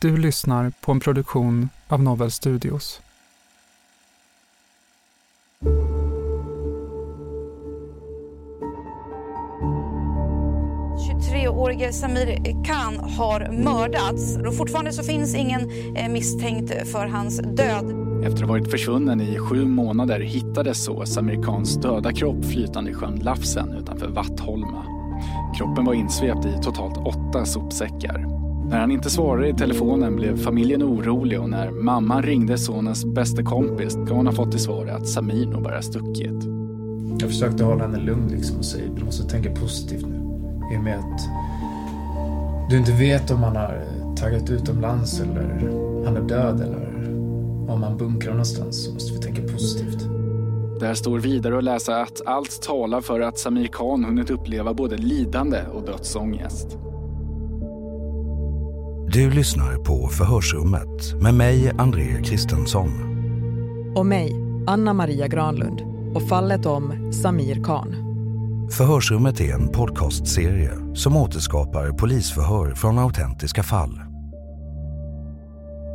Du lyssnar på en produktion av Novel Studios. 23-årige Samir Khan har mördats. Och fortfarande så finns ingen eh, misstänkt för hans död. Efter att ha varit försvunnen i sju månader hittades så Samir Khans döda kropp flytande i sjön Lafsen utanför Vattholma. Kroppen var insvept i totalt åtta sopsäckar. När han inte svarade i telefonen blev familjen orolig och när mamman ringde sonens bästa kompis gav hon ha fått till svar att Samir nog bara stuckit. Jag försökte hålla henne lugn liksom och säga du måste tänka positivt nu. I och med att du inte vet om han har tagit utomlands eller han är död eller om han bunkrar någonstans så måste vi tänka positivt. Där står vidare att läsa att allt talar för att Samir Khan hunnit uppleva både lidande och dödsångest. Du lyssnar på Förhörsrummet med mig, André Kristensson. Och mig, Anna Maria Granlund. Och fallet om Samir Khan. Förhörsrummet är en podcastserie som återskapar polisförhör från autentiska fall.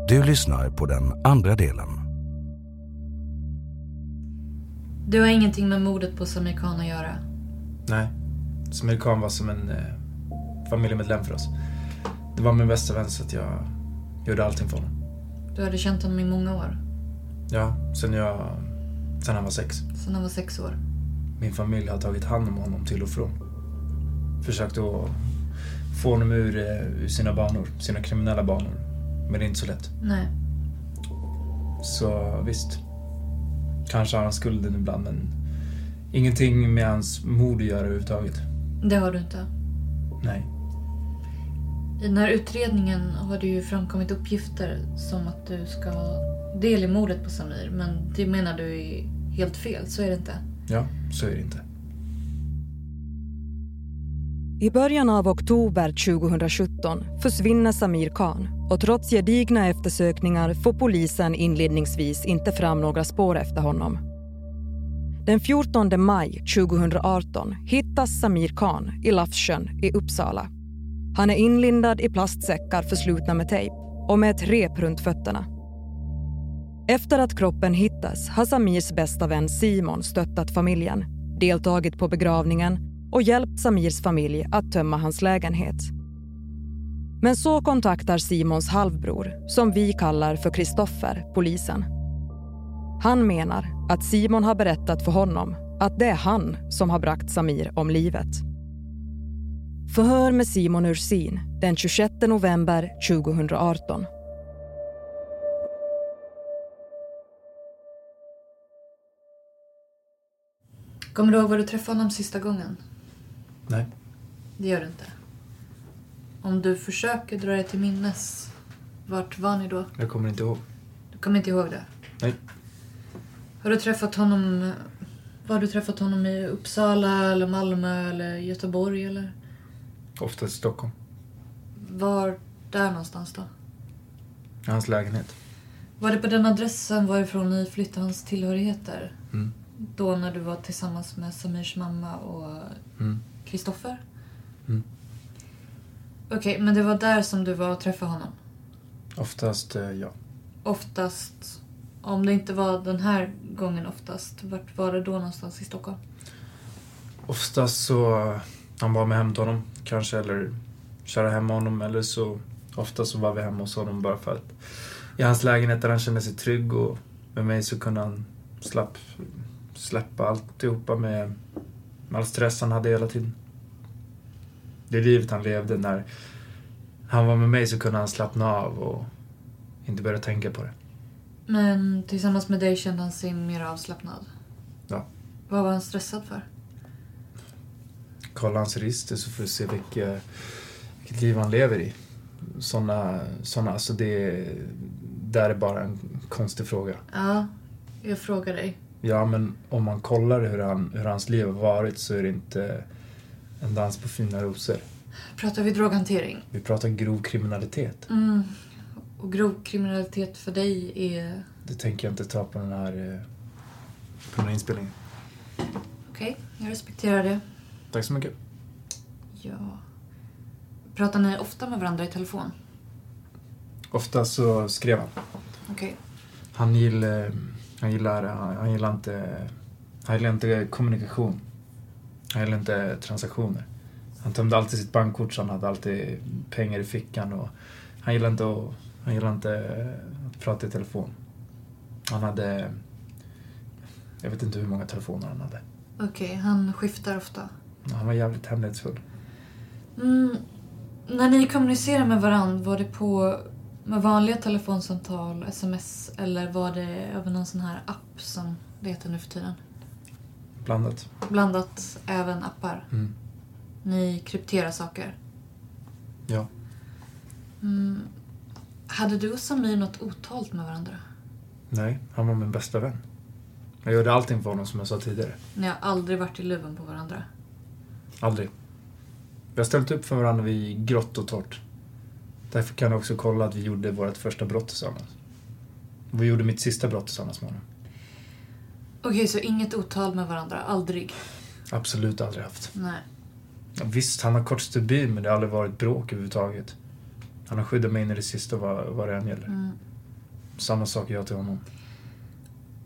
Du lyssnar på den andra delen. Du har ingenting med mordet på Samir Khan att göra? Nej. Samir Khan var som en eh, familjemedlem för oss. Det var min bästa vän så att jag gjorde allting för honom. Du hade känt honom i många år? Ja, sen jag... Sen han var sex. Sen han var sex år? Min familj har tagit hand om honom till och från. Försökt att få honom ur, eh, ur sina banor, sina kriminella banor. Men det är inte så lätt. Nej. Så visst. Kanske har han skulden ibland men ingenting med hans mord att göra överhuvudtaget. Det har du inte? Nej. I den här utredningen har det ju framkommit uppgifter som att du ska ha del i mordet på Samir. Men det menar du är helt fel, så är det inte? Ja, så är det inte. I början av oktober 2017 försvinner Samir Khan och trots gedigna eftersökningar får polisen inledningsvis inte fram några spår efter honom. Den 14 maj 2018 hittas Samir Khan i Lafsjön i Uppsala. Han är inlindad i plastsäckar förslutna med tejp och med ett rep runt fötterna. Efter att kroppen hittas har Samirs bästa vän Simon stöttat familjen, deltagit på begravningen och hjälpt Samirs familj att tömma hans lägenhet. Men så kontaktar Simons halvbror, som vi kallar för Kristoffer, polisen. Han menar att Simon har berättat för honom att det är han som har bragt Samir om livet. Förhör med Simon Ursin den 26 november 2018. Kommer du ihåg var du träffade honom sista gången? Nej. Det gör du inte. Om du försöker dra dig till minnes, vart var ni då? Jag kommer inte ihåg. Du kommer inte ihåg det? Nej. Har du träffat honom... Var har du träffat honom i Uppsala, eller Malmö eller Göteborg? Eller? Ofta i Stockholm. Var där någonstans då? Hans lägenhet. Var det på den adressen varifrån ni flyttade hans tillhörigheter? Mm. Då när du var tillsammans med Samirs mamma och Mm. Kristoffer? Mm. Okej, men det var där som du var och träffade honom? Oftast, eh, ja. Oftast, om det inte var den här gången oftast, vart var det då någonstans i Stockholm? Oftast så, han var med hem till honom kanske, eller köra hem honom, eller så ofta så var vi hemma hos honom bara för att i hans lägenhet där han kände sig trygg och med mig så kunde han slapp, släppa alltihopa med, med all stress han hade hela tiden. Det livet han levde när han var med mig så kunde han slappna av och inte börja tänka på det. Men tillsammans med dig kände han sig mer avslappnad? Ja. Vad var han stressad för? Kolla hans register så får du se vilket, vilket liv han lever i. Såna, såna, alltså det, där är bara en konstig fråga. Ja, jag frågar dig. Ja, men om man kollar hur, han, hur hans liv har varit så är det inte en dans på fina rosor. Pratar vi droghantering? Vi pratar grov kriminalitet. Mm. Och grov kriminalitet för dig är... Det tänker jag inte ta på den här, eh, på den här inspelningen. Okej, jag respekterar det. Tack så mycket. Ja. Pratar ni ofta med varandra i telefon? Ofta så skrev han. Okej. Han gillar, han gillar, han, gillar inte, han gillar inte kommunikation. Han gillar inte transaktioner. Han tömde alltid sitt bankkort så han hade alltid pengar i fickan och han gillade inte att, han gillade inte att prata i telefon. Han hade, jag vet inte hur många telefoner han hade. Okej, han skiftar ofta. Han var jävligt hemlighetsfull. Mm. När ni kommunicerar med varandra, var det på med vanliga telefonsamtal, sms eller var det över någon sån här app som det heter nu för tiden? Blandat. Blandat även appar. Mm. Ni krypterar saker. Ja. Mm. Hade du och Samir något otalt med varandra? Nej, han var min bästa vän. Jag gjorde allting för honom som jag sa tidigare. Ni har aldrig varit i luven på varandra? Aldrig. Vi har ställt upp för varandra vid grått och torrt. Därför kan jag också kolla att vi gjorde vårt första brott tillsammans. Vi gjorde mitt sista brott tillsammans med honom. Okej, så inget otal med varandra? Aldrig? Absolut aldrig haft. Nej. Visst, han har kort stubin men det har aldrig varit bråk överhuvudtaget. Han har skyddat mig in i det sista vad, vad det än gäller. Mm. Samma sak jag till honom.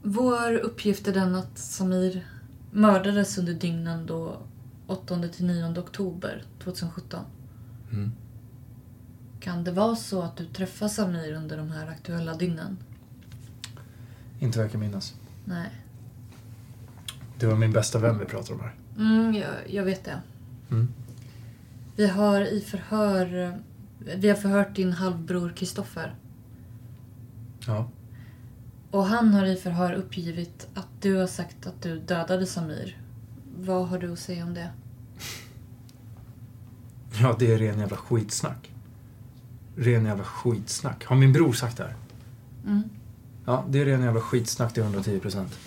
Vår uppgift är den att Samir mördades under dygnen då 8 till 9 oktober 2017. Mm. Kan det vara så att du träffade Samir under de här aktuella dygnen? Inte vad jag kan minnas. Nej. Det var min bästa vän vi pratar om här. Mm, jag, jag vet det. Mm. Vi har i förhör... Vi har förhört din halvbror Kristoffer. Ja. Och han har i förhör uppgivit att du har sagt att du dödade Samir. Vad har du att säga om det? Ja, det är ren jävla skitsnack. Ren jävla skitsnack. Har min bror sagt det här? Mm. Ja, det är ren jävla skitsnack till 110 procent.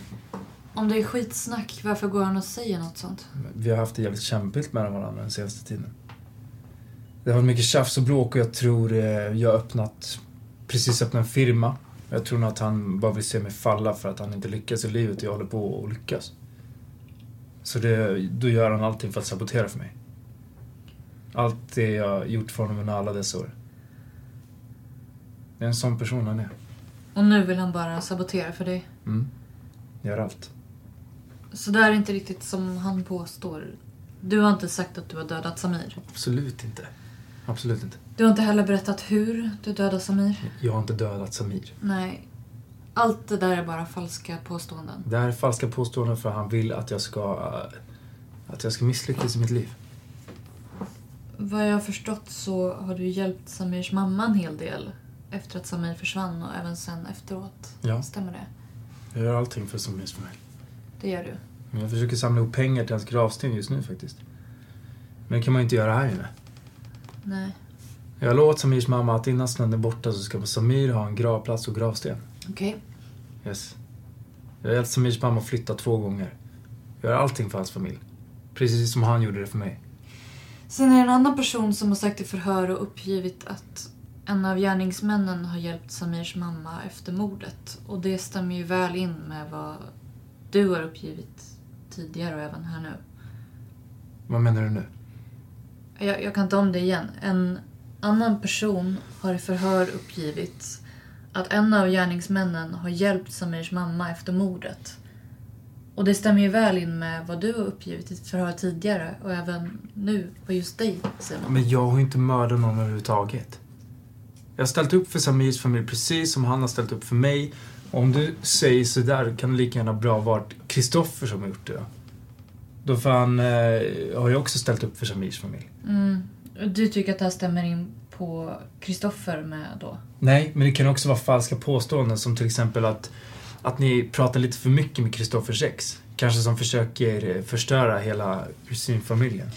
Om det är skitsnack, varför går han och säger något sånt? Vi har haft det jävligt kämpigt med varandra den senaste tiden. Det har varit mycket tjafs och bråk och jag tror eh, jag har öppnat, precis öppnat en firma. Jag tror nog att han bara vill se mig falla för att han inte lyckas i livet och jag håller på att lyckas. Så det, då gör han allting för att sabotera för mig. Allt det jag gjort för honom under alla dessa år. Det är en sån person han är. Och nu vill han bara sabotera för dig. Mm. Gör allt. Så det är inte riktigt som han påstår. Du har inte sagt att du har dödat Samir. Absolut inte. Absolut inte. Du har inte heller berättat hur du dödade Samir. Jag har inte dödat Samir. Nej. Allt det där är bara falska påståenden. Det här är falska påståenden för han vill att jag ska... Att jag ska misslyckas i mitt liv. Vad jag har förstått så har du hjälpt Samirs mamma en hel del. Efter att Samir försvann och även sen efteråt. Ja. Stämmer det? Jag gör allting för Samirs familj. Det gör du. Men jag försöker samla ihop pengar till hans gravsten just nu faktiskt. Men det kan man ju inte göra här inne. Nej. Jag har lovat Samirs mamma att innan snön är borta så ska Samir ha en gravplats och gravsten. Okej. Yes. Jag har hjälpt Samirs mamma att flytta två gånger. Jag gör allting för hans familj. Precis som han gjorde det för mig. Sen är det en annan person som har sagt i förhör och uppgivit att en av gärningsmännen har hjälpt Samirs mamma efter mordet. Och det stämmer ju väl in med vad du har uppgivit tidigare och även här nu. Vad menar du nu? Jag, jag kan ta om det igen. En annan person har i förhör uppgivit att en av gärningsmännen har hjälpt Samirs mamma efter mordet. Och det stämmer ju väl in med vad du har uppgivit i ett förhör tidigare och även nu på just dig, Simon. Men jag har ju inte mördat någon överhuvudtaget. Jag har ställt upp för Samirs familj precis som han har ställt upp för mig. Om du säger sådär kan det lika gärna bra varit Kristoffer som har gjort det då. Då fan eh, har jag också ställt upp för Samirs familj. Mm. Du tycker att det här stämmer in på Kristoffer med då? Nej, men det kan också vara falska påståenden som till exempel att, att ni pratar lite för mycket med Kristoffers ex. Kanske som försöker eh, förstöra hela kusinfamiljen.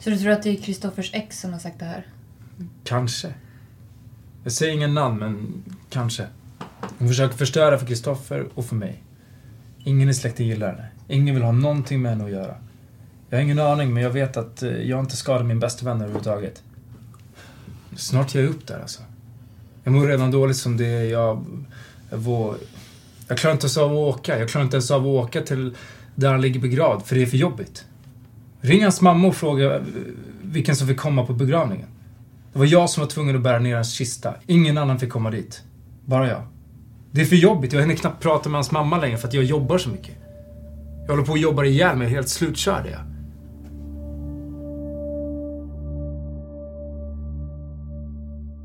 Så du tror att det är Kristoffers ex som har sagt det här? Kanske. Jag säger ingen namn, men kanske. Hon försöker förstöra för Kristoffer och för mig. Ingen i släkten gillar henne. Ingen vill ha någonting med henne att göra. Jag har ingen aning, men jag vet att eh, jag inte skadar min bästa vän överhuvudtaget. Snart ger jag upp där alltså. Jag mår redan dåligt som det är. Jag, jag, jag klarar inte ens av att åka. Jag klarar inte ens av att åka till där han ligger begravd, för det är för jobbigt. Ring hans mamma och fråga eh, vilken som fick komma på begravningen. Det var jag som var tvungen att bära ner hans kista. Ingen annan fick komma dit. Bara jag. Det är för jobbigt. Jag hinner knappt prata med hans mamma längre för att jag jobbar så mycket. Jag håller på att jobba ihjäl mig. Helt slutkörd är jag.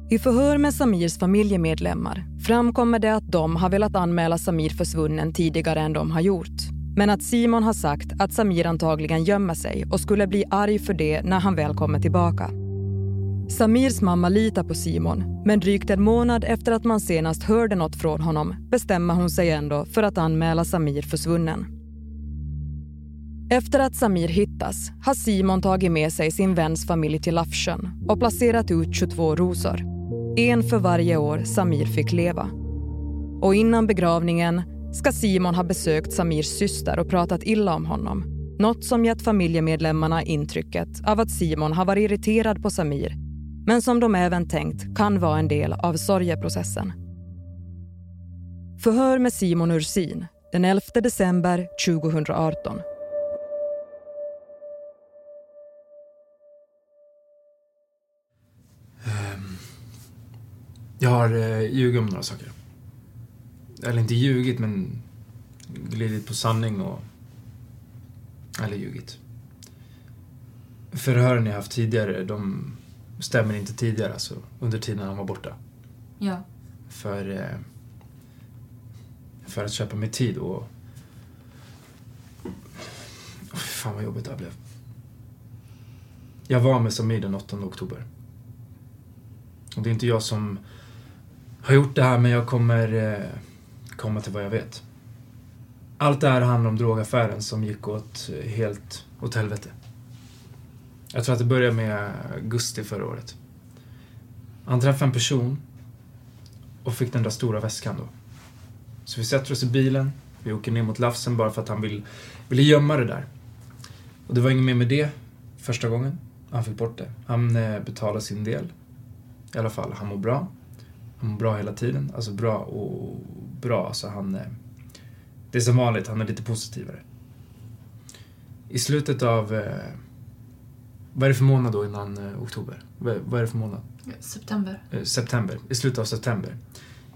I förhör med Samirs familjemedlemmar framkommer det att de har velat anmäla Samir försvunnen tidigare än de har gjort. Men att Simon har sagt att Samir antagligen gömmer sig och skulle bli arg för det när han väl kommer tillbaka. Samirs mamma litar på Simon, men drygt en månad efter att man senast hörde något från honom bestämmer hon sig ändå för att anmäla Samir försvunnen. Efter att Samir hittas har Simon tagit med sig sin väns familj till Lafsjön och placerat ut 22 rosor. En för varje år Samir fick leva. Och innan begravningen ska Simon ha besökt Samirs syster och pratat illa om honom. Något som gett familjemedlemmarna intrycket av att Simon har varit irriterad på Samir men som de även tänkt kan vara en del av sorgeprocessen. Förhör med Simon Ursin den 11 december 2018. Jag har eh, ljugit om några saker. Eller inte ljugit, men glidit på sanning och... Eller ljugit. Förhören jag haft tidigare, de stämmer inte tidigare, alltså under tiden han var borta. Ja. För... Eh, för att köpa mig tid och... Oh, fan vad jobbigt det här blev. Jag var med Samir den 8 oktober. Och det är inte jag som har gjort det här, men jag kommer eh, komma till vad jag vet. Allt det här handlar om drogaffären som gick åt eh, helt åt helvete. Jag tror att det började med augusti förra året. Han träffade en person och fick den där stora väskan då. Så vi sätter oss i bilen, vi åker ner mot Lafsen bara för att han vill, ville gömma det där. Och det var inget mer med det första gången. Han fick bort det. Han eh, betalade sin del. I alla fall, han mår bra. Mår bra hela tiden. Alltså bra och bra. Alltså han... Eh, det är som vanligt, han är lite positivare. I slutet av... Eh, vad är det för månad då innan eh, oktober? Vad, är det för månad? September. September. I slutet av september.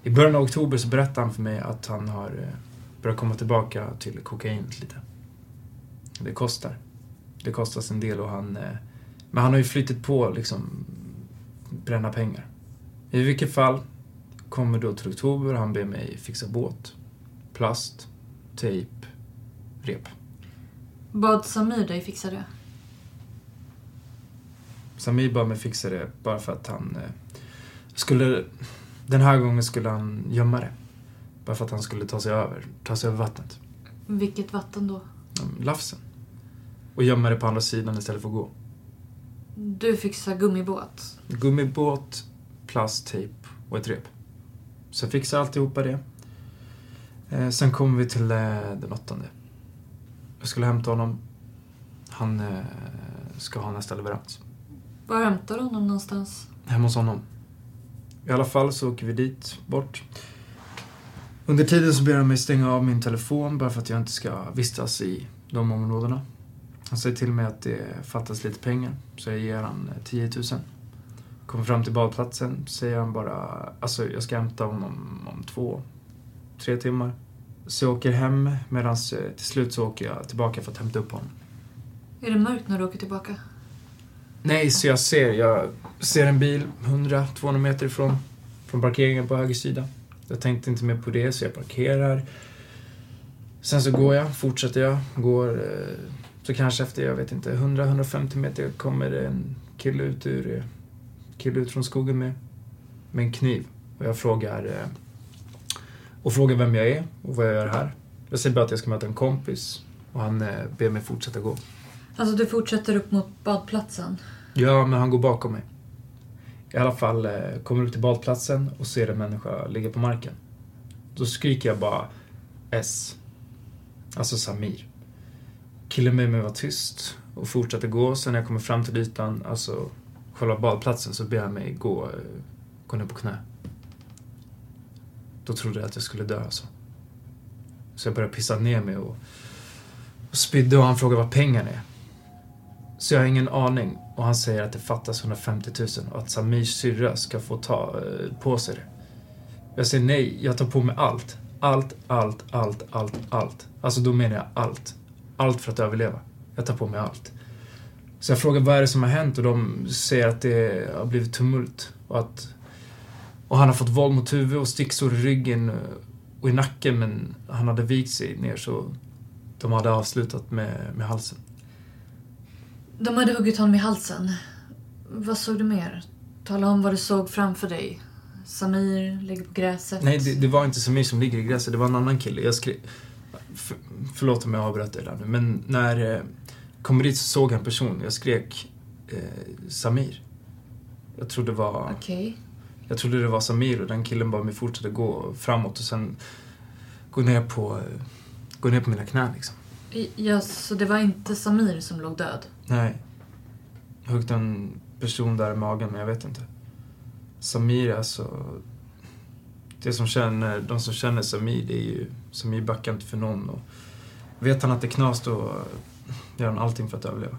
I början av oktober så berättade han för mig att han har börjat komma tillbaka till kokainet lite. Det kostar. Det kostar en del och han... Men han har ju flyttit på liksom bränna pengar. I vilket fall kommer då till oktober, han ber mig fixa båt, plast, tejp, rep. Bad Samir dig fixa det? Samir bad mig fixa det bara för att han eh, skulle... Den här gången skulle han gömma det. Bara för att han skulle ta sig över, ta sig över vattnet. Vilket vatten då? Mm, Lafsen. Och gömma det på andra sidan istället för att gå. Du fixar gummibåt? Gummibåt, plast, tejp och ett rep. Så jag fixade alltihopa det. Eh, sen kom vi till eh, den åttonde. Jag skulle hämta honom. Han eh, ska ha nästa leverans. Var hämtar du honom någonstans? Hemma hos honom. I alla fall så åker vi dit, bort. Under tiden så ber han mig stänga av min telefon bara för att jag inte ska vistas i de områdena. Han säger till mig att det fattas lite pengar, så jag ger han 10 000. Kommer fram till badplatsen, säger han bara, alltså jag ska hämta honom om två, tre timmar. Så jag åker hem medan till slut så åker jag tillbaka för att hämta upp honom. Är det mörkt när du åker tillbaka? Nej, så jag ser, jag ser en bil 100-200 meter ifrån, från parkeringen på höger sida. Jag tänkte inte mer på det, så jag parkerar. Sen så går jag, fortsätter jag, går. eh, Så kanske efter, jag vet inte, 100-150 meter kommer det en kille ut ur, eh, kille ut från skogen med, med en kniv. Och jag frågar, eh, och frågar vem jag är och vad jag gör här. Jag säger bara att jag ska möta en kompis och han eh, ber mig fortsätta gå. Alltså du fortsätter upp mot badplatsen? Ja, men han går bakom mig. I alla fall eh, kommer upp till badplatsen och ser en människa ligga på marken. Då skriker jag bara S. Alltså Samir. Killen med mig var tyst och fortsatte gå. Sen när jag kommer fram till ytan, alltså själva badplatsen, så ber han mig gå, eh, gå ner på knä. Då trodde jag att jag skulle dö alltså. Så jag började pissa ner mig och, och spydde och han frågade vad pengarna är. Så jag har ingen aning. Och han säger att det fattas 150 000 och att Samirs syrra ska få ta eh, på sig det. Jag säger nej, jag tar på mig allt. Allt, allt, allt, allt, allt. Alltså då menar jag allt. Allt för att överleva. Jag tar på mig allt. Så jag frågar vad är det som har hänt och de säger att det har blivit tumult. Och att och han har fått våld mot huvudet och sticksår i ryggen eh, och i nacken men han hade vikt sig ner så de hade avslutat med, med halsen. De hade huggit honom i halsen. Vad såg du mer? Tala om vad du såg framför dig. Samir ligger på gräset. Nej, det, det var inte Samir som ligger i gräset, det var en annan kille. Jag skrev... För, förlåt om jag avbröt dig där nu, men när jag eh, kom dit så såg jag en person. Jag skrek eh, Samir. Jag trodde det var... Okej. Jag trodde det var Samir och den killen bad mig fortsätta gå framåt och sen gå ner på, gå ner på mina knän liksom. Ja, så det var inte Samir som låg död? Nej. Jag högg en person där i magen, men jag vet inte. Samir, alltså... Det som känner, de som känner Samir, det är ju... Samir backar inte för någon. Och vet han att det är knas, då gör han allting för att överleva.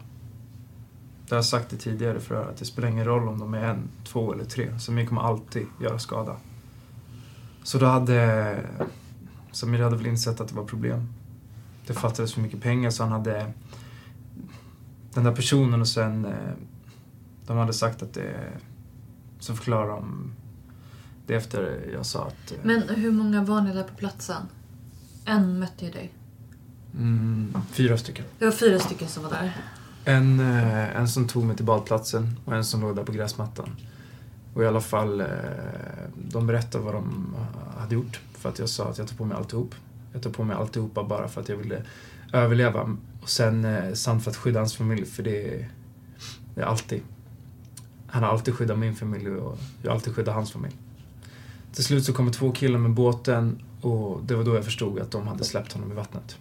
Det har jag sagt det tidigare för att det spelar ingen roll om de är en, två eller tre. Samir kommer alltid göra skada. Så då hade... Samir hade väl insett att det var problem. Det fattades för mycket pengar så han hade den där personen och sen eh, de hade sagt att det så förklarar de det efter jag sa att eh, Men hur många var ni där på platsen? En mötte ju dig mm, fyra stycken. Det var fyra stycken som var där. En, eh, en som tog mig till badplatsen och en som låg där på gräsmattan. Och i alla fall, eh, de berättade vad de hade gjort. För att jag sa att jag tar på mig alltihop. Jag tar på mig alltihopa bara för att jag ville överleva. Och sen eh, samt för att skydda hans familj, för det är, det är alltid. Han har alltid skyddat min familj och jag har alltid skyddat hans familj. Till slut så kommer två killar med båten och det var då jag förstod att de hade släppt honom i vattnet.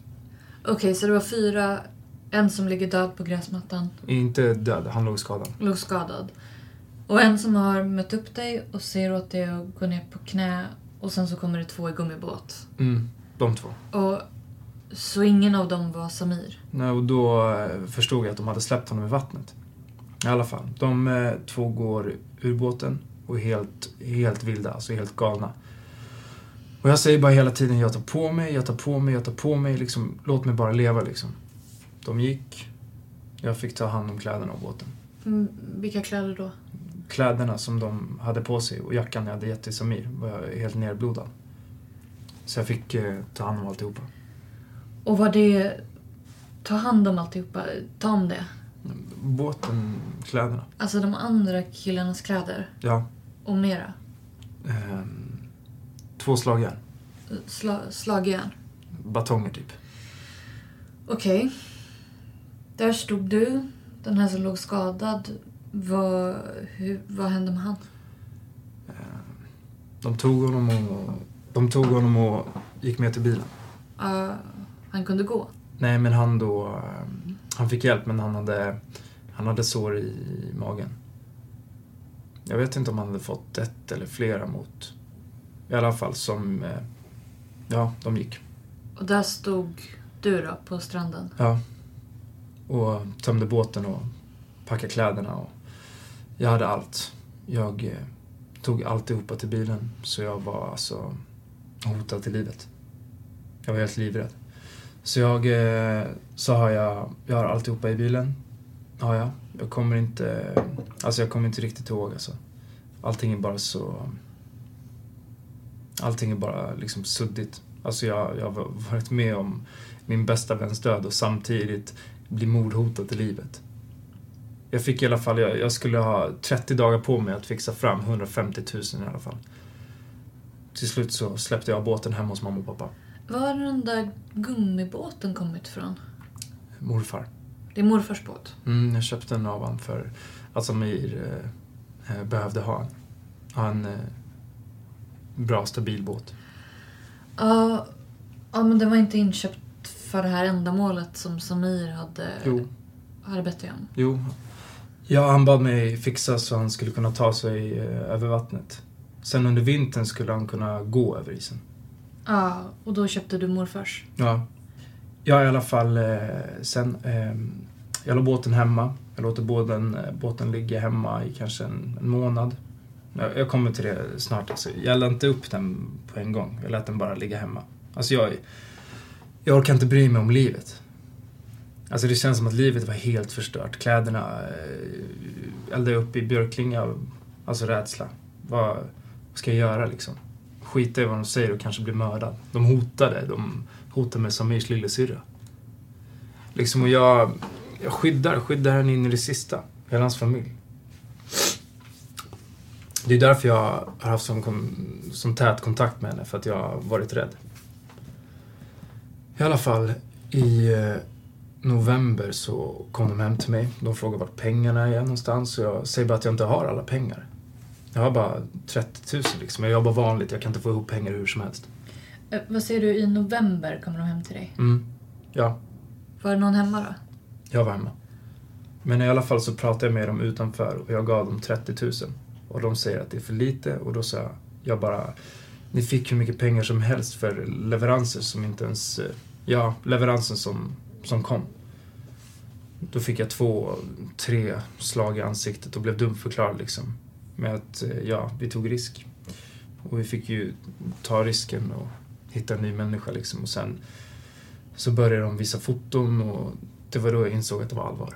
Okej, så det var fyra. En som ligger död på gräsmattan. Inte död, han låg skadad. Låg skadad. Och en som har mött upp dig och säger åt dig att gå ner på knä. Och sen så kommer det två i gummibåt. Mm, de två. Och så ingen av dem var Samir. Nej, och då eh, förstod jag att de hade släppt honom i vattnet. I alla fall, de eh, två går ur båten och är helt, helt vilda, alltså helt galna. Och jag säger bara hela tiden, jag tar på mig, jag tar på mig, jag tar på mig, liksom, låt mig bara leva liksom. De gick, jag fick ta hand om kläderna och båten. Mm, vilka kläder då? Kläderna som de hade på sig och jackan jag hade gett till Samir var helt nerblodad. Så jag fick eh, ta hand om alltihopa. Och var det... Ta hand om alltihopa. Ta om det. Båten, kläderna. Alltså de andra killarnas kläder. Ja. Och mera. Ehm, två slagjärn. Sla, slagjärn. Batonger typ. Okej. Där stod du. Den här som låg skadad. Vad, hur, vad hände med han? De tog honom och, de tog honom och gick med till bilen. Uh, han kunde gå. Nej, men han då... eh, Han fick hjälp, men han hade, han hade sår i magen. Jag vet inte om han hade fått ett eller flera mot... I alla fall som... eh, Ja, de gick. Och där stod du då på stranden. Ja. och tömde båten och packade kläderna. Och jag hade allt. Jag eh, tog alltihopa till bilen så jag var alltså hotad till livet. Jag var helt livrädd. Så jag eh, sa jag, jag har alltihopa i bilen. Ja, ja. Jag kommer inte, alltså jag kommer inte riktigt ihåg alltså. Allting är bara så, allting är bara liksom suddigt. Alltså jag, jag har varit med om min bästa väns död och samtidigt bli mordhotad till livet. Jag fick i alla fall, jag, jag, skulle ha 30 dagar på mig att fixa fram 150 000 i alla fall. Till slut så släppte jag båten hemma hos mamma och pappa. Var har den där gummibåten kommit ifrån? Morfar. Det är morfars båt? Mm, jag köpte den av honom för att Samir eh, eh, behövde ha en, ha en eh, bra, stabil båt. Ja, ja, men den var inte inköpt för det här ändamålet som Samir hade, jo. hade bett dig om? Jo. Ja, han bad mig fixa så han skulle kunna ta sig eh, över vattnet. Sen under vintern skulle han kunna gå över isen. Ja, och då köpte du morfars? Ja. Ja, i alla fall eh, sen. Eh, jag la båten hemma. Jag låter båten, eh, båten ligga hemma i kanske en, en månad. Jag, jag, kommer till det snart. Alltså. Jag lade inte upp den på en gång. Jag lät den bara ligga hemma. Alltså jag, jag orkar inte bry mig om livet. Alltså det känns som att livet var helt förstört. Kläderna eh, eldade upp i björklinga. Alltså rädsla. Vad, vad ska jag göra liksom? Skita i vad de säger och kanske bli mördad. De hotade. De hotade med Samirs lillasyrra. Liksom och jag, jag skyddar, skyddar henne in i det sista. Hela hans familj. Det är därför jag har haft som, som tät kontakt med henne, för att jag har varit rädd. I alla fall, i eh, november så kom de hem till mig. De frågade vart pengarna är någonstans och jag säger bara att jag inte har alla pengar. Jag har bara 30 000 liksom. Jag jobbar vanligt, jag kan inte få ihop pengar hur som helst. Eh, vad säger du, i november kommer de hem till dig? Mm, ja. Var det någon hemma då? Jag var hemma. Men i alla fall så pratade jag med dem utanför och jag gav dem 30 000. Och de säger att det är för lite och då sa jag, jag bara, ni fick hur mycket pengar som helst för leveranser som inte ens, eh, ja, leveransen som, som kom. Då fick jag två, tre slag i ansiktet och blev dumförklarad liksom. Med att, eh, ja, vi tog risk. Och vi fick ju ta risken och hitta en ny människa liksom. Och sen så började de visa foton och det var då jag insåg att det var allvar.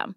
system.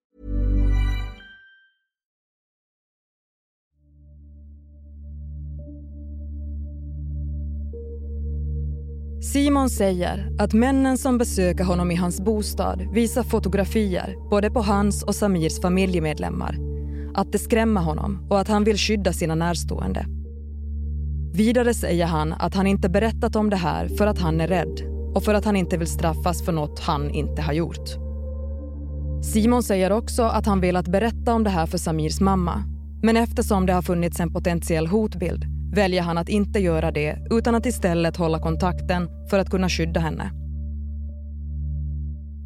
Simon säger att männen som besöker honom i hans bostad visar fotografier både på hans och Samirs familjemedlemmar. Att det skrämmer honom och att han vill skydda sina närstående. Vidare säger han att han inte berättat om det här för att han är rädd och för att han inte vill straffas för något han inte har gjort. Simon säger också att han velat berätta om det här för Samirs mamma. Men eftersom det har funnits en potentiell hotbild väljer han att inte göra det utan att istället hålla kontakten för att kunna skydda henne.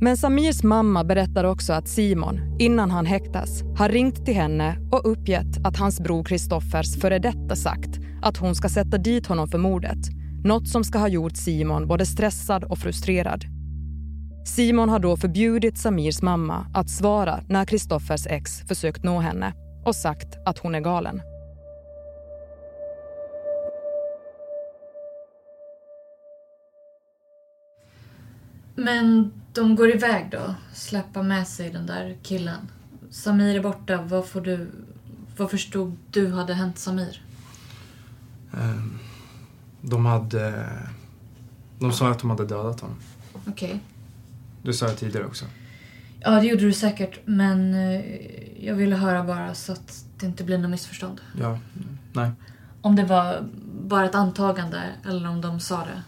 Men Samirs mamma berättar också att Simon, innan han häktas, har ringt till henne och uppgett att hans bror Kristoffers före detta sagt att hon ska sätta dit honom för mordet. Något som ska ha gjort Simon både stressad och frustrerad. Simon har då förbjudit Samirs mamma att svara när Kristoffers ex försökt nå henne och sagt att hon är galen. Men de går iväg då, släppa med sig den där killen. Samir är borta, vad får du... Vad förstod du hade hänt Samir? Ehm, De hade... De sa att de hade dödat honom. Okej. Du sa det tidigare också. Ja, det gjorde du säkert, men eh, jag ville höra bara så att det inte blir något missförstånd. Ja, nej. Om det var bara ett antagande eller om de sa det.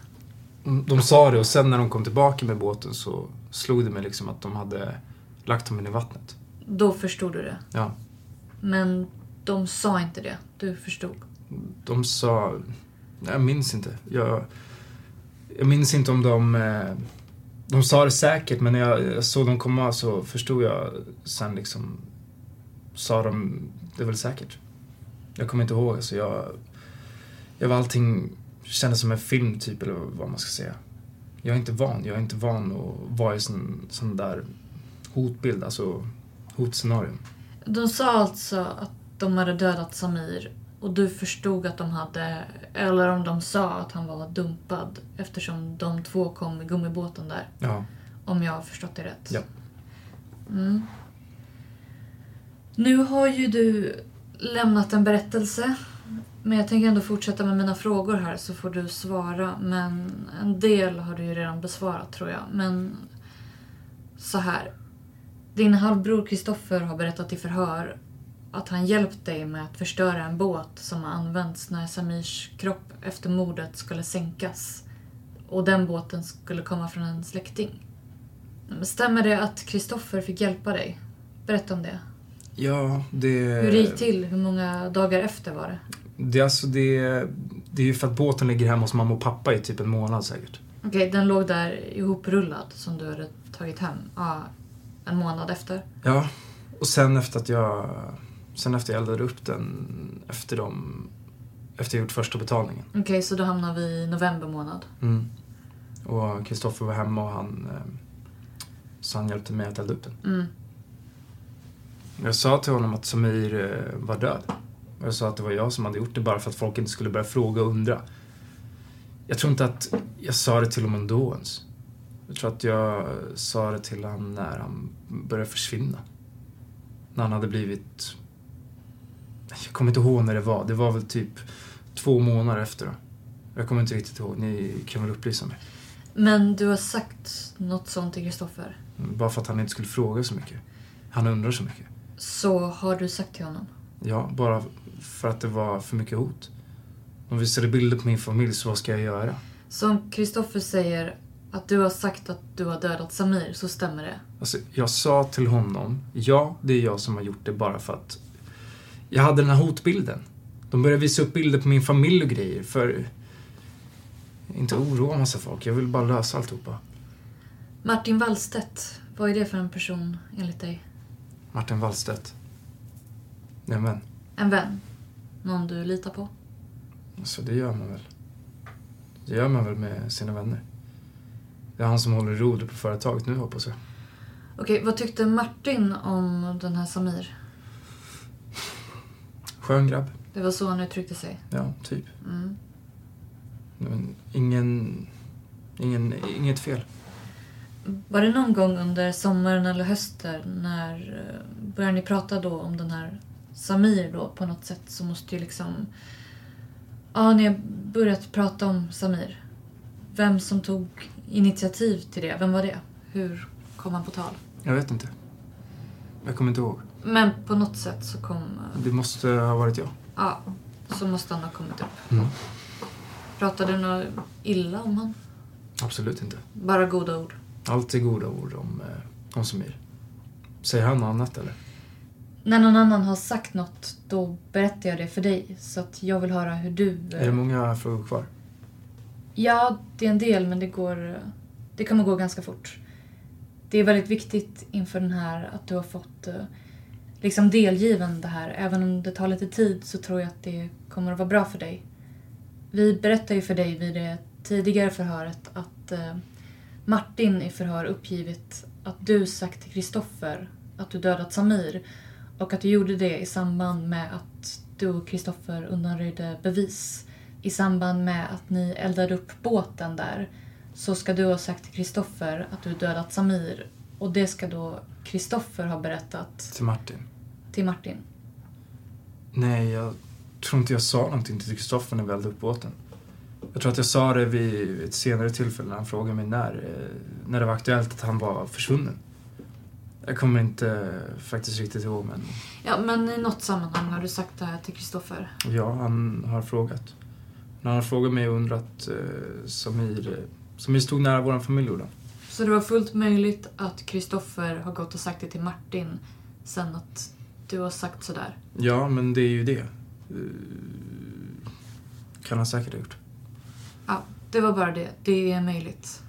De sa det och sen när de kom tillbaka med båten så slog det mig liksom att de hade lagt honom i vattnet. Då förstod du det. Ja. Men de sa inte det. Du förstod. De sa... Jag minns inte. Jag, jag minns inte om de... eh, De sa det säkert men när jag, såg dem komma så förstod jag sen liksom... Sa de det väl säkert. Jag kommer inte ihåg. Alltså jag, jag var allting kändes som en film typ eller vad man ska säga. Jag är inte van. Jag är inte van att vara i sån, sån där hotbild, alltså hotscenarion. De sa alltså att de hade dödat Samir och du förstod att de hade, eller om de sa att han var dumpad eftersom de två kom i gummibåten där. Ja. Om jag har förstått det rätt. Ja. Mm. Nu har ju du lämnat en berättelse. Men jag tänker ändå fortsätta med mina frågor här så får du svara. Men en del har du ju redan besvarat tror jag. Men så här. Din halvbror Kristoffer har berättat i förhör att han hjälpt dig med att förstöra en båt som har använts när Samirs kropp efter mordet skulle sänkas. Och den båten skulle komma från en släkting. Stämmer det att Kristoffer fick hjälpa dig? Berätta om det. Ja, det... Hur det gick till? Hur många dagar efter var det? Det är alltså det... Det är ju för att båten ligger hemma hos mamma och pappa i typ en månad säkert. Okej, den låg där ihoprullad som du hade tagit hem ja, en månad efter. Ja, och sen efter att jag... Sen efter jag eldade upp den efter dem... Efter jag gjort första betalningen. Okej, så då hamnar vi i november månad. Mm. Och Kristoffer var hemma och han... eh, Så han hjälpte mig att elda upp den. Mm. Jag sa till honom att Samir eh, var död. Jag sa att det var jag som hade gjort det bara för att folk inte skulle börja fråga och undra. Jag tror inte att jag sa det till honom ändå ens. Jag tror att jag sa det till honom när han började försvinna. När han hade blivit... Jag kommer inte ihåg när det var. Det var väl typ två månader efter då. Jag kommer inte riktigt ihåg. Ni kan väl upplysa mig. Men du har sagt något sånt till Kristoffer. Bara för att han inte skulle fråga så mycket. Han undrar så mycket. Så har du sagt till honom? Ja, bara för att det var för mycket hot. De visade bilder på min familj, så vad ska jag göra? Som Kristoffer säger att du har sagt att du har dödat Samir, så stämmer det? Alltså, jag sa till honom, ja, det är jag som har gjort det bara för att jag hade den här hotbilden. De började visa upp bilder på min familj och grejer för... Inte oroa massa folk, jag vill bara lösa alltihopa. Martin Wallstedt, vad är det för en person enligt dig? Martin Wallstedt. En vän. En vän? Någon du litar på? Alltså, det gör man väl. Det gör man väl med sina vänner. Det är han som håller rodret på företaget nu, hoppas jag. Okej, vad tyckte Martin om den här Samir? Skön grabb. Det var så han uttryckte sig. Ja, typ. Mm. Men ingen... Ingen... Inget fel. Var det någon gång under sommaren eller hösten när eh, började ni prata då om den här Samir då på något sätt så måste ju liksom... Ja, ni har börjat prata om Samir. Vem som tog initiativ till det, vem var det? Hur kom han på tal? Jag vet inte. Jag kommer inte ihåg. Men på något sätt så kom... Det måste ha varit jag. Ja, så måste han ha kommit upp. Mm. Pratade du något illa om han? Absolut inte. Bara goda ord? Alltid goda ord om, eh, om Samir. Säger han något annat eller? När någon annan har sagt något, då berättar jag det för dig. Så att jag vill höra hur du... eh, Är det många frågor kvar? Ja, det är en del, men det går... Det kommer gå ganska fort. Det är väldigt viktigt inför den här att du har fått eh, liksom delgiven det här. Även om det tar lite tid så tror jag att det kommer att vara bra för dig. Vi berättade ju för dig vid det tidigare förhöret att eh, Martin i förhör uppgivit att du sagt till Kristoffer att du dödat Samir och att du gjorde det i samband med att du och Kristoffer undanröjde bevis. I samband med att ni eldade upp båten där så ska du ha sagt till Kristoffer att du dödat Samir och det ska då Kristoffer ha berättat Till Martin? till Martin. Nej, jag tror inte jag sa någonting till Kristoffer när vi eldade upp båten. Jag tror att jag sa det vid ett senare tillfälle när han frågade mig när, eh, när det var aktuellt att han var försvunnen. Jag kommer inte faktiskt riktigt ihåg, men Ja, men i något sammanhang har du sagt det här till Kristoffer. ja, han har frågat. När han har frågat mig och undrat eh, Samir, eh, Samir stod nära vår familj, gjorde. Så det var fullt möjligt att Kristoffer har gått och sagt det till Martin sen att du har sagt sådär. Ja, men det är ju det. Eh, Kan han säkert ha gjort. Ja, det var bara det. Det är möjligt.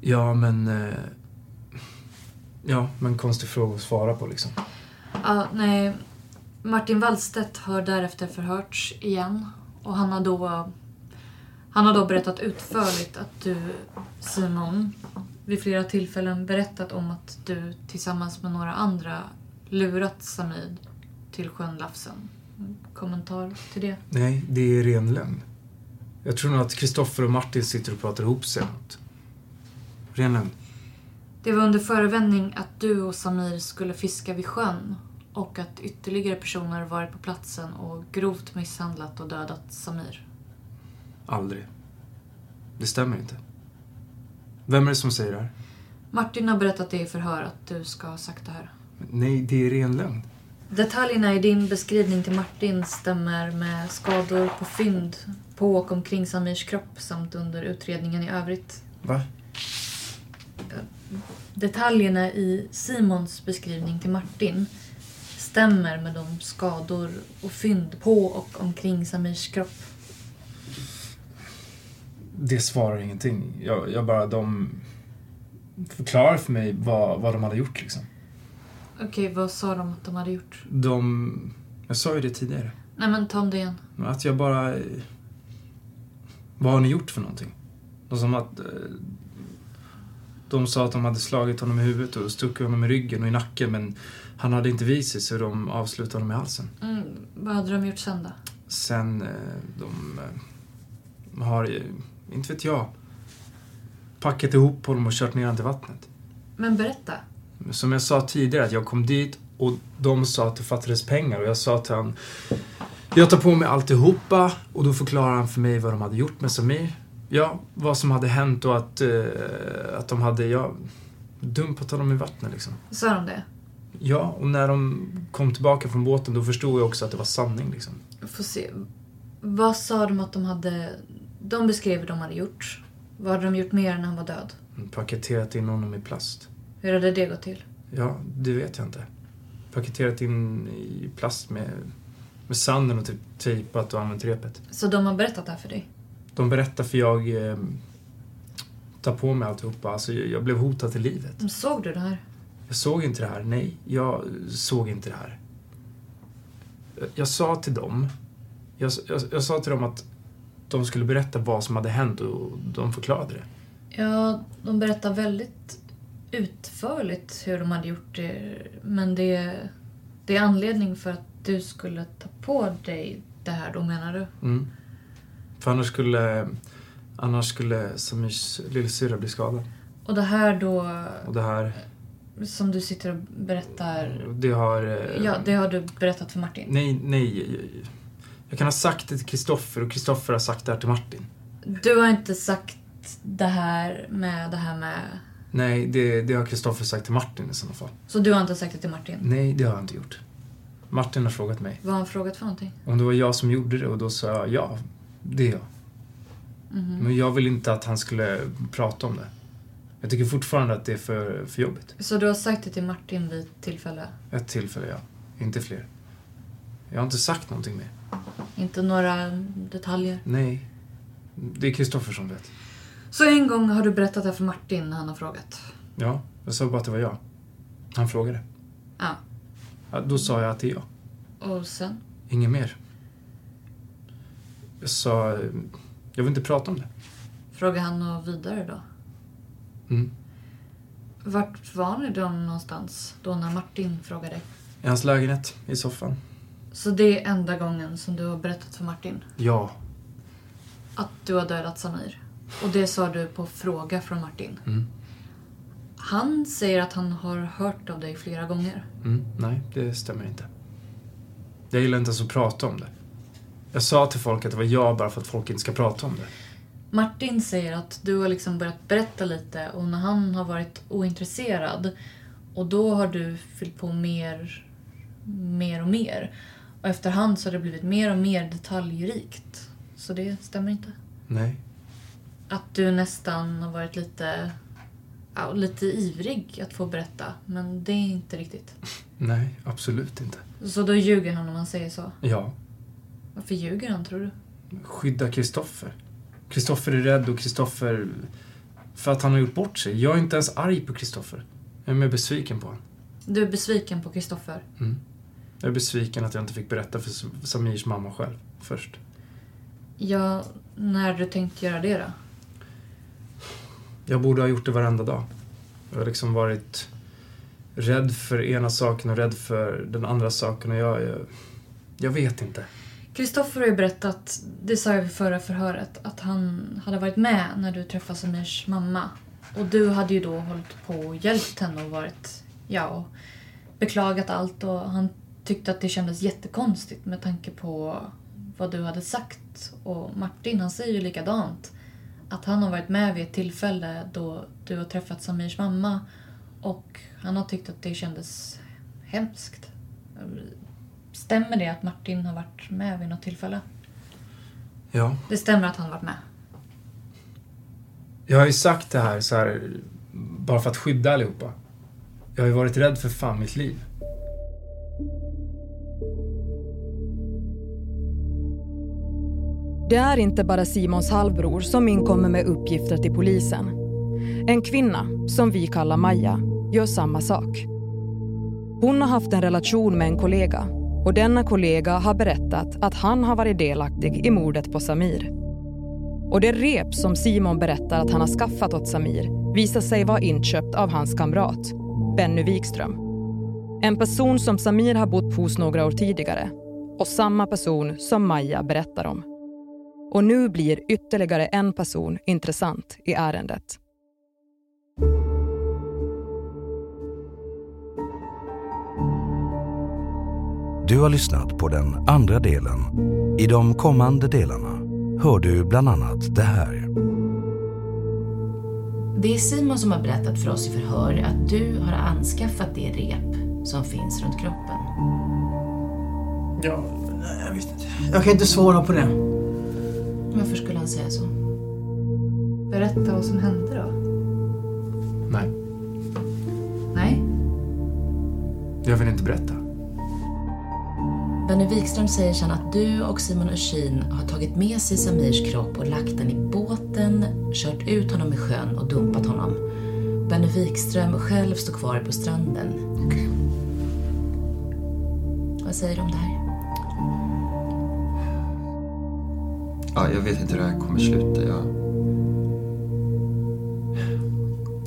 Ja, men... eh, Ja, men konstig fråga att svara på liksom. Ja, nej. Martin Wallstedt har därefter förhörts igen och han har då han har då berättat utförligt att du, Simon, vid flera tillfällen berättat om att du tillsammans med några andra lurat Samid till sjön Lafsen. Kommentar till det? Nej, det är ren lögn. Jag tror nog att Kristoffer och Martin sitter och pratar ihop sig. Ren lögn. Det var under förevändning att du och Samir skulle fiska vid sjön och att ytterligare personer varit på platsen och grovt misshandlat och dödat Samir. Aldrig. Det stämmer inte. Vem är det som säger det här? Martin har berättat det i förhör att du ska ha sagt det här. Nej, det är ren lögn. Detaljerna i din beskrivning till Martin stämmer med skador på fynd på och omkring Samirs kropp samt under utredningen i övrigt. Va? Detaljerna i Simons beskrivning till Martin stämmer med de skador och fynd på och omkring Samirs kropp. det svarar ingenting. Jag, jag bara, de förklarar för mig vad, vad de hade gjort liksom. Okej, vad sa de att de hade gjort? De, jag sa ju det tidigare. Nej men ta om det igen. Att jag bara... Vad har ni gjort för någonting? De, som att, eh, de sa att de hade slagit honom i huvudet och stuckit honom i ryggen och i nacken men han hade inte visat sig så de avslutade honom i halsen. Mm, vad hade de gjort sen då? Sen, eh, de eh, har, inte vet jag, packat ihop honom och kört ner honom till vattnet. Men berätta. Som jag sa tidigare, att jag kom dit och de sa att det fattades pengar och jag sa till han jag tar på mig alltihopa och då förklarar han för mig vad de hade gjort med Samir. Ja, vad som hade hänt och att, eh, att de hade, ja, dumpat honom i vattnet liksom. Sa de det? Ja, och när de kom tillbaka från båten då förstod jag också att det var sanning liksom. Får se. Vad sa de att de hade... De beskrev vad de hade gjort. Vad hade de gjort mer när han var död? Paketerat in honom i plast. Hur hade det gått till? Ja, det vet jag inte. Paketerat in i plast med, med sanden och typ tejpat och använt repet. Så de har berättat det här för dig? De berättar för jag eh, tar på mig alltihopa. Alltså, jag, jag blev hotad till livet. Men Såg du det här? Jag såg inte det här. Nej, jag såg inte det här. Jag, jag sa till dem, jag, jag, sa till dem att de skulle berätta vad som hade hänt och de förklarade det. Ja, de berättar väldigt utförligt hur de hade gjort det. Men det, det är anledning för att du skulle ta på dig det här då, menar du? Mm. För annars skulle, annars skulle Samirs lillsyrra bli skadad. Och det här då, Och det här, som du sitter och berättar... det har... eh, Ja, det har du berättat för Martin. Nej, nej. Jag, jag kan ha sagt det till Kristoffer och Kristoffer har sagt det här till Martin. Du har inte sagt det här med det här med... Nej, det, det har Kristoffer sagt till Martin i sådana fall. Så du har inte sagt det till Martin? Nej, det har jag inte gjort. Martin har frågat mig. Vad har han frågat för någonting? Om det var jag som gjorde det och då sa jag ja, det är jag. Mhm. Men jag vill inte att han skulle prata om det. Jag tycker fortfarande att det är för, för jobbigt. Så du har sagt det till Martin vid tillfälle? Ett tillfälle, ja. Inte fler. Jag har inte sagt någonting mer. Inte några detaljer? Nej. Det är Kristoffer som vet. Så en gång har du berättat det för Martin när han har frågat? Ja, jag sa bara att det var jag. Han frågade. Ja. Ja, då sa jag att det är jag. Och sen? Inget mer. Jag sa... Jag vill inte prata om det. Frågade han något vidare då? Mm. Vart var ni då någonstans då när Martin frågade? I hans lägenhet, i soffan. Så det är enda gången som du har berättat för Martin Ja. att du har dödat Samir? Och det sa du på fråga från Martin? Mm. Han säger att han har hört av dig flera gånger. Mm. Nej, det stämmer inte. Jag gillar inte ens att prata om det. Jag sa till folk att det var jag bara för att folk inte ska prata om det. Martin säger att du har liksom börjat berätta lite och när han har varit ointresserad och då har du fyllt på mer, mer och mer. Och efterhand så har det blivit mer och mer detaljrikt. Så det stämmer inte. Nej. Att du nästan har varit lite, ja, lite ivrig att få berätta, men det är inte riktigt. Nej, absolut inte. Så då ljuger han om man säger så. Ja. Varför ljuger han tror du? Skydda Kristoffer. Kristoffer är rädd och Kristoffer... För att han har gjort bort sig. Jag är inte ens arg på Kristoffer. Jag är mer besviken på honom. Du är besviken på Kristoffer. Mm. Jag är besviken att jag inte fick berätta för Samirs mamma själv först. Ja, när du tänkt göra det då? Jag borde ha gjort det varenda dag. Jag har liksom varit rädd för ena saken och rädd för den andra saken och jag... Jag, jag vet inte. Kristoffer har ju berättat, det sa jag vid förra förhöret, att han hade varit med när du träffade Samirs mamma. Och du hade ju då hållit på och hjälpt henne och varit, ja, och beklagat allt och han tyckte att det kändes jättekonstigt med tanke på vad du hade sagt. Och Martin, han säger ju likadant. Att han har varit med vid ett tillfälle då du har träffat Samirs mamma och han har tyckt att det kändes hemskt. Stämmer det att Martin har varit med vid något tillfälle? Ja. Det stämmer att han har varit med. Jag har ju sagt det här så här bara för att skydda allihopa. Jag har ju varit rädd för fan mitt liv. Det är inte bara Simons halvbror som inkommer med uppgifter till polisen. En kvinna, som vi kallar Maja, gör samma sak. Hon har haft en relation med en kollega och denna kollega har berättat att han har varit delaktig i mordet på Samir. Och det rep som Simon berättar att han har skaffat åt Samir visar sig vara inköpt av hans kamrat, Benny Wikström. En person som Samir har bott hos några år tidigare och samma person som Maja berättar om. Och nu blir ytterligare en person intressant i ärendet. Du har lyssnat på den andra delen. I de kommande delarna hör du bland annat det här. Det är Simon som har berättat för oss i förhör att du har anskaffat det rep som finns runt kroppen. Ja, jag vet inte. Jag kan inte svara på det. Varför skulle han säga så? Berätta vad som hände då. Nej, Nej? jag vill inte berätta. Benny Wikström säger sen att du och Simon Öshin har tagit med sig Samirs kropp och lagt den i båten, kört ut honom i sjön och dumpat honom. Benny Wikström själv står kvar på stranden. Okej. Vad säger du om det här? Ja, jag vet inte hur det här kommer sluta. Jag...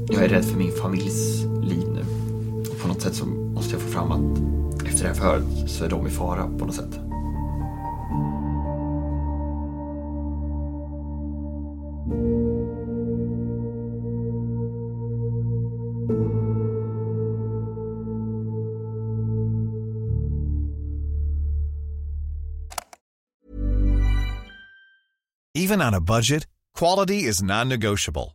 jag är rädd för min familjs liv nu. Och på något sätt så måste jag få fram att efter det här förhöret så är de i fara på något sätt. Even on a budget, quality is non-negotiable.